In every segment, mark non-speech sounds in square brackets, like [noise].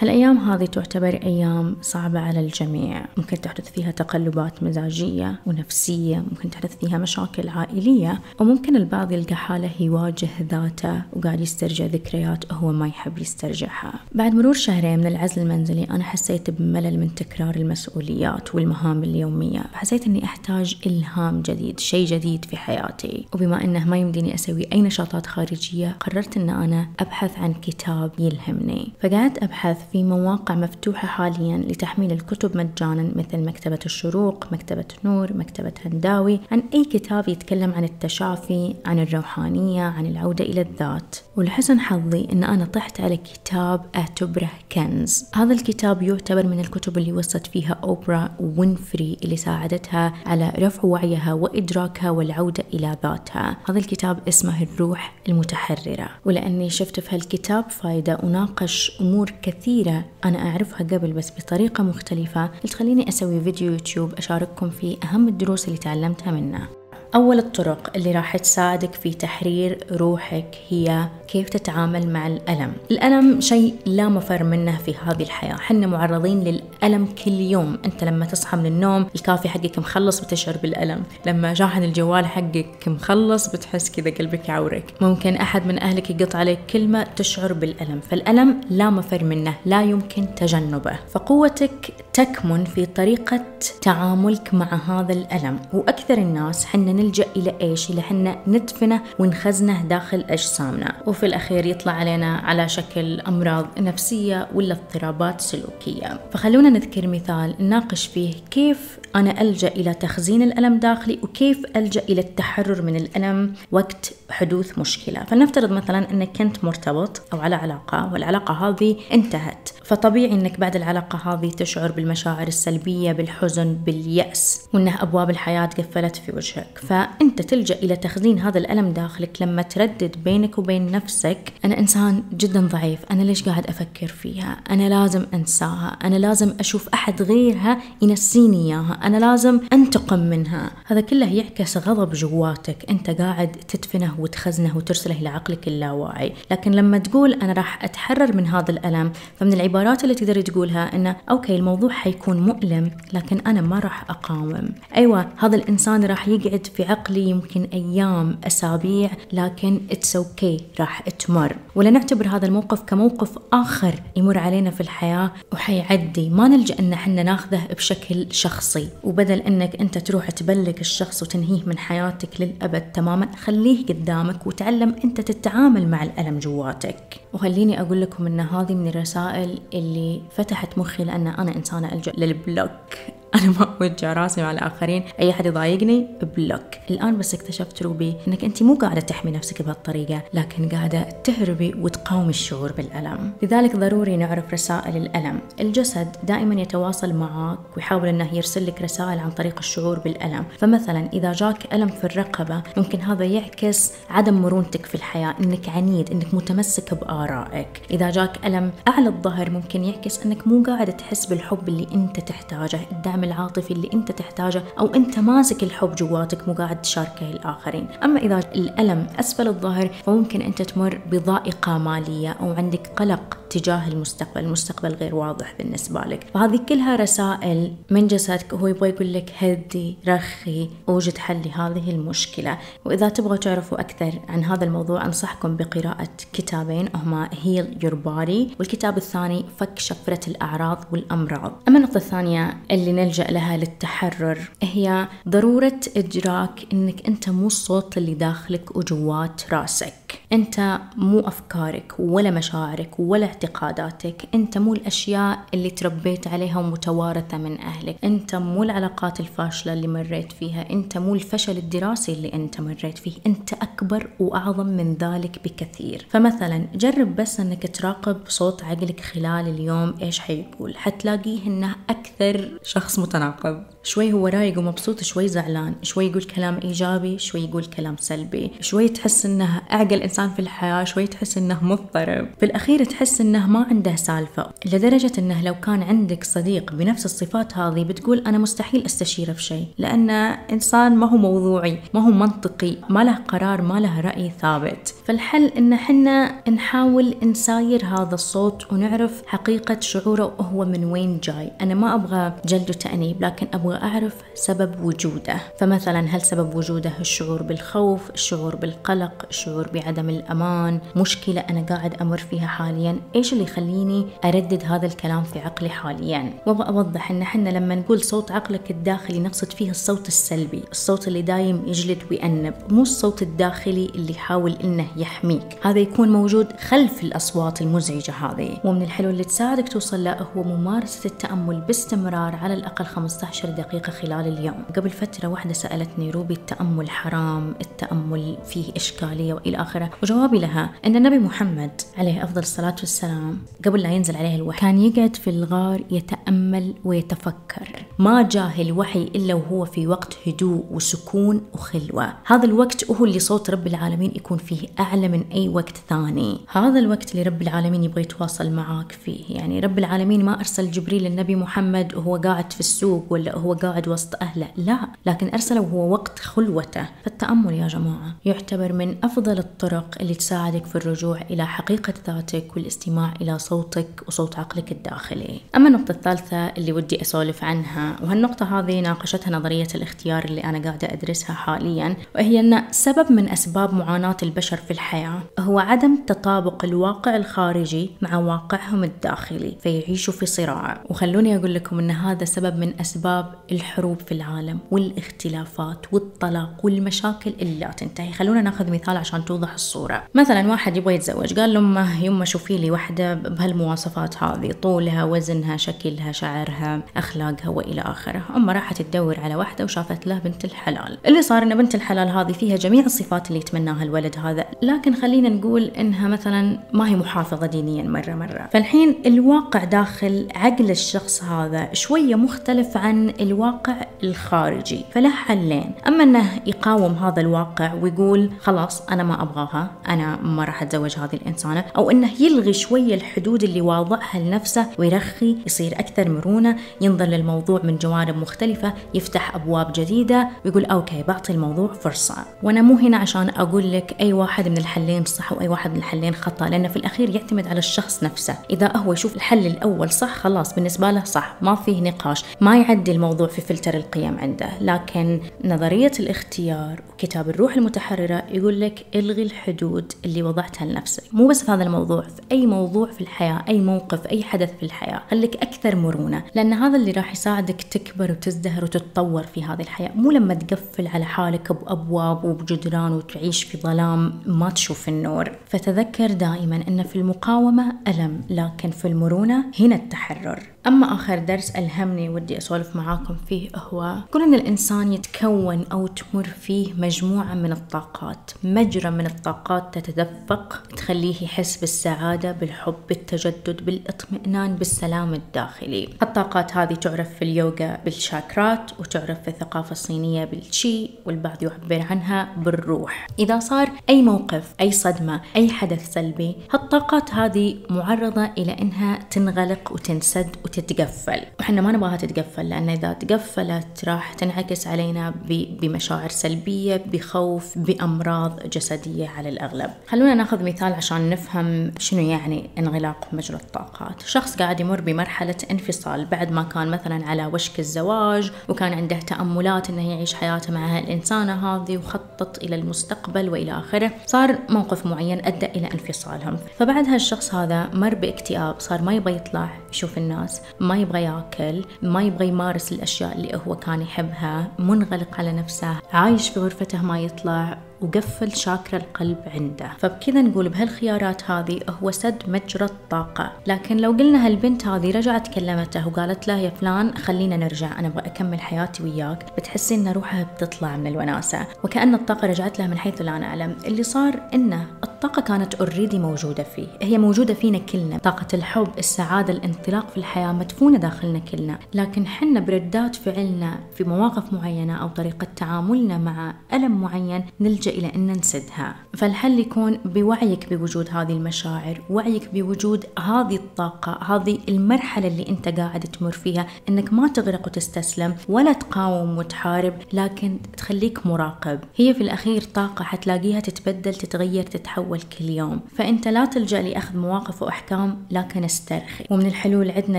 هالأيام هذه تعتبر أيام صعبة على الجميع. ممكن تحدث فيها تقلبات مزاجية ونفسية ممكن تحدث فيها مشاكل عائلية وممكن البعض يلقى حاله يواجه ذاته وقاعد يسترجع ذكريات هو ما يحب يسترجعها. بعد مرور شهرين من العزل المنزلي أنا حسيت بملل من تكرار المسؤوليات والمهام اليومية. فحسيت أني أحتاج إلهام جديد شيء جديد في حياتي. وبما أنه ما يمديني أسوي أي نشاطات خارجية قررت أن أنا أبحث عن كتاب يلهمني. فقعدت أبحث في مواقع مفتوحة حاليا لتحميل الكتب مجانا مثل مكتبة الشروق مكتبة نور مكتبة هنداوي عن أي كتاب يتكلم عن التشافي عن الروحانية عن العودة إلى الذات. ولحسن حظي أن أنا طحت على كتاب أعتبره كنز. هذا الكتاب يعتبر من الكتب اللي وصت فيها أوبرا وينفري اللي ساعدتها على رفع وعيها وإدراكها والعودة إلى ذاتها. هذا الكتاب اسمه الروح المتحررة. ولأني شفت في هالكتاب فايدة وناقش أمور كثيرة أنا أعرفها قبل بس بطريقة مختلفة قلت أسوي فيديو يوتيوب أشارككم فيه أهم الدروس اللي تعلمتها منه أول الطرق اللي راح تساعدك في تحرير روحك هي كيف تتعامل مع الألم. الألم شيء لا مفر منه في هذه الحياة. حنا معرضين للألم كل يوم. أنت لما تصحى من النوم الكافي حقك مخلص بتشعر بالألم. لما شاحن الجوال حقك مخلص بتحس كذا قلبك يعورك. ممكن أحد من أهلك يقط عليك كلمة تشعر بالألم. فالألم لا مفر منه لا يمكن تجنبه. فقوتك تكمن في طريقة تعاملك مع هذا الألم. وأكثر الناس حنا نلجأ إلى إيش؟ إلى حنا ندفنه ونخزنه داخل أجسامنا. وفي الأخير يطلع علينا على شكل أمراض نفسية ولا اضطرابات سلوكية. فخلونا نذكر مثال نناقش فيه كيف أنا ألجأ إلى تخزين الألم داخلي وكيف ألجأ إلى التحرر من الألم وقت حدوث مشكلة. فلنفترض مثلا أنك كنت مرتبط أو على علاقة والعلاقة هذه انتهت. فطبيعي أنك بعد العلاقة هذه تشعر بالمشاعر السلبية بالحزن باليأس وأنه أبواب الحياة قفلت في وجهك. فأنت تلجأ إلى تخزين هذا الألم داخلك لما تردد بينك وبين نفسك أنا إنسان جدا ضعيف أنا ليش قاعد أفكر فيها؟ أنا لازم أنساها أنا لازم أشوف أحد غيرها ينسيني إياها أنا لازم أنتقم منها. هذا كله يعكس غضب جواتك أنت قاعد تدفنه وتخزنه وترسله لعقلك اللاواعي. لكن لما تقول أنا راح أتحرر من هذا الألم فمن العبارات اللي تقدر تقولها أنه okay الموضوع حيكون مؤلم لكن أنا ما راح أقاوم. أيوة هذا الإنسان راح يقعد في عقلي يمكن أيام أسابيع لكن it's okay okay. راح تمر. ولا نعتبر هذا الموقف كموقف آخر يمر علينا في الحياة وحيعدي. ما نلجأ أن إحنا ناخذه بشكل شخصي. وبدل أنك أنت تروح تبلغ الشخص وتنهيه من حياتك للأبد تماما خليه قدامك وتعلم أنت تتعامل مع الألم جواتك. وخليني أقول لكم أن هذه من الرسائل اللي فتحت مخي لأن أنا إنسانة ألجأ لل block. [laughs] أنا ما أوجع راسي مع الآخرين أي أحد يضايقني؟ block. الآن بس اكتشفت روبي أنك أنت مو قاعدة تحمي نفسك بهالطريقة لكن قاعدة تهربي وتقاومي الشعور بالألم. لذلك ضروري نعرف رسائل الألم. الجسد دائما يتواصل معك ويحاول أنه يرسل لك رسائل عن طريق الشعور بالألم. فمثلا إذا جاك ألم في الرقبة ممكن هذا يعكس عدم مرونتك في الحياة أنك عنيد أنك متمسك بآرائك. إذا جاك ألم أعلى الظهر ممكن يعكس أنك مو قاعدة تحس بالحب اللي أنت تحتاجه. الدعم العاطفي اللي أنت تحتاجه أو أنت ماسك الحب جواتك مو قاعد تشاركه الآخرين. أما إذا الألم أسفل الظهر فممكن أنت تمر بضائقة مالية أو عندك قلق. تجاه المستقبل المستقبل غير واضح بالنسبة لك. فهذه كلها رسائل من جسدك هو يبغى يقول لك هدي رخي وجد حل لهذه المشكلة. وإذا تبغوا تعرفوا أكثر عن هذا الموضوع أنصحكم بقراءة كتابين هما هيل يور بودي والكتاب الثاني فك شفرة الأعراض والأمراض. أما النقطة الثانية اللي نلجأ لها للتحرر هي ضرورة إدراك أنك أنت مو الصوت اللي داخلك وجوات راسك. أنت مو أفكارك ولا مشاعرك ولا اعتقاداتك أنت مو الأشياء اللي تربيت عليها ومتوارثة من أهلك. أنت مو العلاقات الفاشلة اللي مريت فيها أنت مو الفشل الدراسي اللي أنت مريت فيه. أنت أكبر وأعظم من ذلك بكثير. فمثلا جرب بس أنك تراقب صوت عقلك خلال اليوم إيش حيقول. حتلاقيه أنه أكثر شخص متناقض. شوي هو رايق ومبسوط شوي زعلان. شوي يقول كلام إيجابي شوي يقول كلام سلبي. شوي تحس أنه أعقل إنسان الإنسان في الحياة شوي تحس إنه مضطرب. بالأخير تحس إنه ما عنده سالفة لدرجة إنه لو كان عندك صديق بنفس الصفات هذه بتقول أنا مستحيل أستشيره في شيء لأنه إنسان ما هو موضوعي ما هو منطقي ما له قرار ما له رأي ثابت. فالحل إن حنا نحاول نساير هذا الصوت ونعرف حقيقة شعوره هو من وين جاي. أنا ما أبغى جلد وتأنيب لكن أبغى أعرف سبب وجوده. فمثلا هل سبب وجوده الشعور بالخوف الشعور بالقلق الشعور بعدم الأمان. مشكلة أنا قاعد أمر فيها حاليا. إيش اللي يخليني أردد هذا الكلام في عقلي حاليا؟ وأبغى أوضح إن حنا لما نقول صوت عقلك الداخلي نقصد فيه الصوت السلبي. الصوت اللي دايم يجلد ويأنب. مو الصوت الداخلي اللي يحاول إنه يحميك. هذا يكون موجود خلف الأصوات المزعجة هذه. ومن الحلو اللي تساعدك توصل له هو ممارسة التأمل باستمرار على الأقل 15 دقيقة خلال اليوم. قبل فترة واحدة سألتني روبي التأمل حرام؟ التأمل فيه إشكالية وإلى آخره؟ وجوابي لها أن النبي محمد عليه أفضل الصلاة والسلام قبل لا ينزل عليه الوحي كان يقعد في الغار يتأمل ويتفكر. ما جاه الوحي إلا وهو في وقت هدوء وسكون وخلوة. هذا الوقت هو اللي صوت رب العالمين يكون فيه أعلى من أي وقت ثاني. هذا الوقت اللي رب العالمين يبغى يتواصل معاك فيه. يعني رب العالمين ما أرسل جبريل للنبي محمد وهو قاعد في السوق ولا هو قاعد وسط أهله. لا لكن أرسله وهو وقت خلوته. فالتأمل يا جماعة يعتبر من أفضل الطرق اللي تساعدك في الرجوع إلى حقيقة ذاتك والاستماع إلى صوتك وصوت عقلك الداخلي. أما النقطة الثالثة اللي ودي أسولف عنها وهالنقطة هذه ناقشتها نظرية الاختيار اللي أنا قاعدة أدرسها حاليا وهي أن سبب من أسباب معاناة البشر في الحياة هو عدم تطابق الواقع الخارجي مع واقعهم الداخلي فيعيشوا في صراع. وخلوني أقول لكم أن هذا سبب من أسباب الحروب في العالم والاختلافات والطلاق والمشاكل اللي لا تنتهي. خلونا ناخذ مثال عشان توضح الصورة. مثلا واحد يبغى يتزوج قال لأمه يمه شوفي لي واحدة بهالمواصفات هذه طولها وزنها شكلها شعرها أخلاقها وإلى آخره. أمه راحت تدور على واحدة وشافت له بنت الحلال. اللي صار أن بنت الحلال هذه فيها جميع الصفات اللي يتمناها الولد هذا لكن خلينا نقول إنها مثلا ما هي محافظة دينيا مرة مرة. فالحين الواقع داخل عقل الشخص هذا شوية مختلف عن الواقع الخارجي فله حلين. أما أنه يقاوم هذا الواقع ويقول خلاص أنا ما أبغاها أنا ما راح أتزوج هذه الإنسانة أو أنه يلغي شوية الحدود اللي واضعها لنفسه ويرخي يصير أكثر مرونة ينظر للموضوع من جوانب مختلفة يفتح أبواب جديدة ويقول okay بعطي الموضوع فرصة. وأنا مو هنا عشان أقول لك أي واحد من الحلين صح وأي واحد من الحلين خطأ لأنه في الأخير يعتمد على الشخص نفسه. إذا هو يشوف الحل الأول صح خلاص بالنسبة له صح ما فيه نقاش ما يعدي الموضوع في فلتر القيم عنده. لكن نظرية الاختيار وكتاب الروح المتحررة يقول لك إلغي الحدود اللي وضعتها لنفسك. مو بس في هذا الموضوع في أي موضوع في الحياة أي موقف أي حدث في الحياة خليك أكثر مرونة. لأن هذا اللي راح يساعدك تكبر وتزدهر وتتطور في هذه الحياة. مو لما تقفل على حالك بأبواب وبجدران وتعيش في ظلام ما تشوف النور. فتذكر دائما أن في المقاومة ألم لكن في المرونة هنا التحرر. أما آخر درس ألهمني ودي أسولف معاكم فيه هو كون أن الإنسان يتكون أو تمر فيه مجموعة من الطاقات مجرى من الطاقات تتدفق تخليه يحس بالسعادة بالحب بالتجدد بالإطمئنان بالسلام الداخلي. الطاقات هذه تعرف في اليوغا بالشاكرات وتعرف في الثقافة الصينية بالشي والبعض يعبر عنها بالروح. إذا صار أي موقف أي صدمة أي حدث سلبي هالطاقات هذه معرضة إلى أنها تنغلق وتنسد وتتقفل وحنا ما نبغاها تتقفل لأن إذا تقفلت راح تنعكس علينا بمشاعر سلبية بخوف بأمراض جسدية على الأغلب. خلونا ناخذ مثال عشان نفهم شنو يعني انغلاق مجرى الطاقات. شخص قاعد يمر بمرحلة انفصال بعد ما كان مثلا على وشك الزواج وكان عنده تأملات إنه يعيش حياته مع هالإنسانة هذه وخطط إلى المستقبل وإلى آخره. صار موقف معين أدى إلى انفصالهم. فبعد هالشخص هذا مر باكتئاب صار ما يبغى يطلع يشوف الناس. ما يبغى ياكل ما يبغى يمارس الأشياء اللي هو كان يحبها منغلق على نفسه عايش في غرفته ما يطلع. وقفل شاكرا القلب عنده. فبكذا نقول بهالخيارات هذه هو سد مجرى الطاقة. لكن لو قلنا هالبنت هذه رجعت كلمته وقالت له يا فلان خلينا نرجع أنا أبغى أكمل حياتي وياك. بتحسي إن روحها بتطلع من الوناسة. وكأن الطاقة رجعت لها من حيث لا نعلم. اللي صار إنه الطاقة كانت اوريدي موجودة فيه. هي موجودة فينا كلنا. طاقة الحب السعادة الانطلاق في الحياة مدفونة داخلنا كلنا. لكن حنا بردات فعلنا في مواقف معينة أو طريقة تعاملنا مع ألم معين نلجأ إلى أن نسدها فالحل يكون بوعيك بوجود هذه المشاعر وعيك بوجود هذه الطاقة هذه المرحلة اللي أنت قاعد تمر فيها أنك ما تغرق وتستسلم ولا تقاوم وتحارب لكن تخليك مراقب. هي في الأخير طاقة حتلاقيها تتبدل تتغير تتحول كل يوم. فأنت لا تلجأ لأخذ مواقف وأحكام لكن استرخي. ومن الحلول عندنا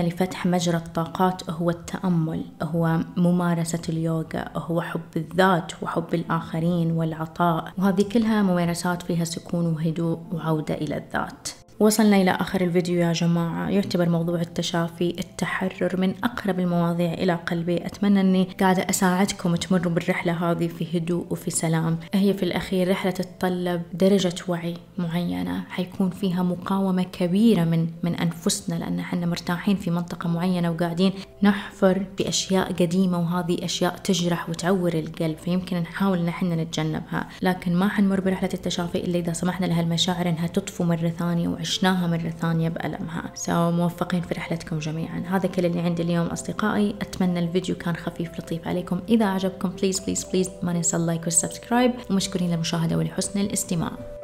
لفتح مجرى الطاقات هو التأمل هو ممارسة اليوغا هو حب الذات وحب الآخرين والعطاء. وهذه كلها ممارسات فيها سكون وهدوء وعودة إلى الذات. وصلنا إلى آخر الفيديو يا جماعة. يعتبر موضوع التشافي التحرر من أقرب المواضيع إلى قلبي. أتمنى أني قاعدة أساعدكم تمروا بالرحلة هذه في هدوء وفي سلام. هي في الأخير رحلة تتطلب درجة وعي معينة. حيكون فيها مقاومة كبيرة من من أنفسنا لأن إحنا مرتاحين في منطقة معينة وقاعدين نحفر بأشياء قديمة وهذه أشياء تجرح وتعور القلب فيمكن نحاول إحنا نتجنبها. لكن ما حنمر برحلة التشافي إلا إذا سمحنا لها المشاعر إنها تطفو مرة ثانية عشناها مرة ثانية بألمها. so موفقين في رحلتكم جميعا. هذا كل اللي عندي اليوم أصدقائي. أتمنى الفيديو كان خفيف لطيف عليكم. إذا عجبكم please please please ما ننسى ال like وال subscribe. ومشكورين للمشاهدة ولحسن الاستماع.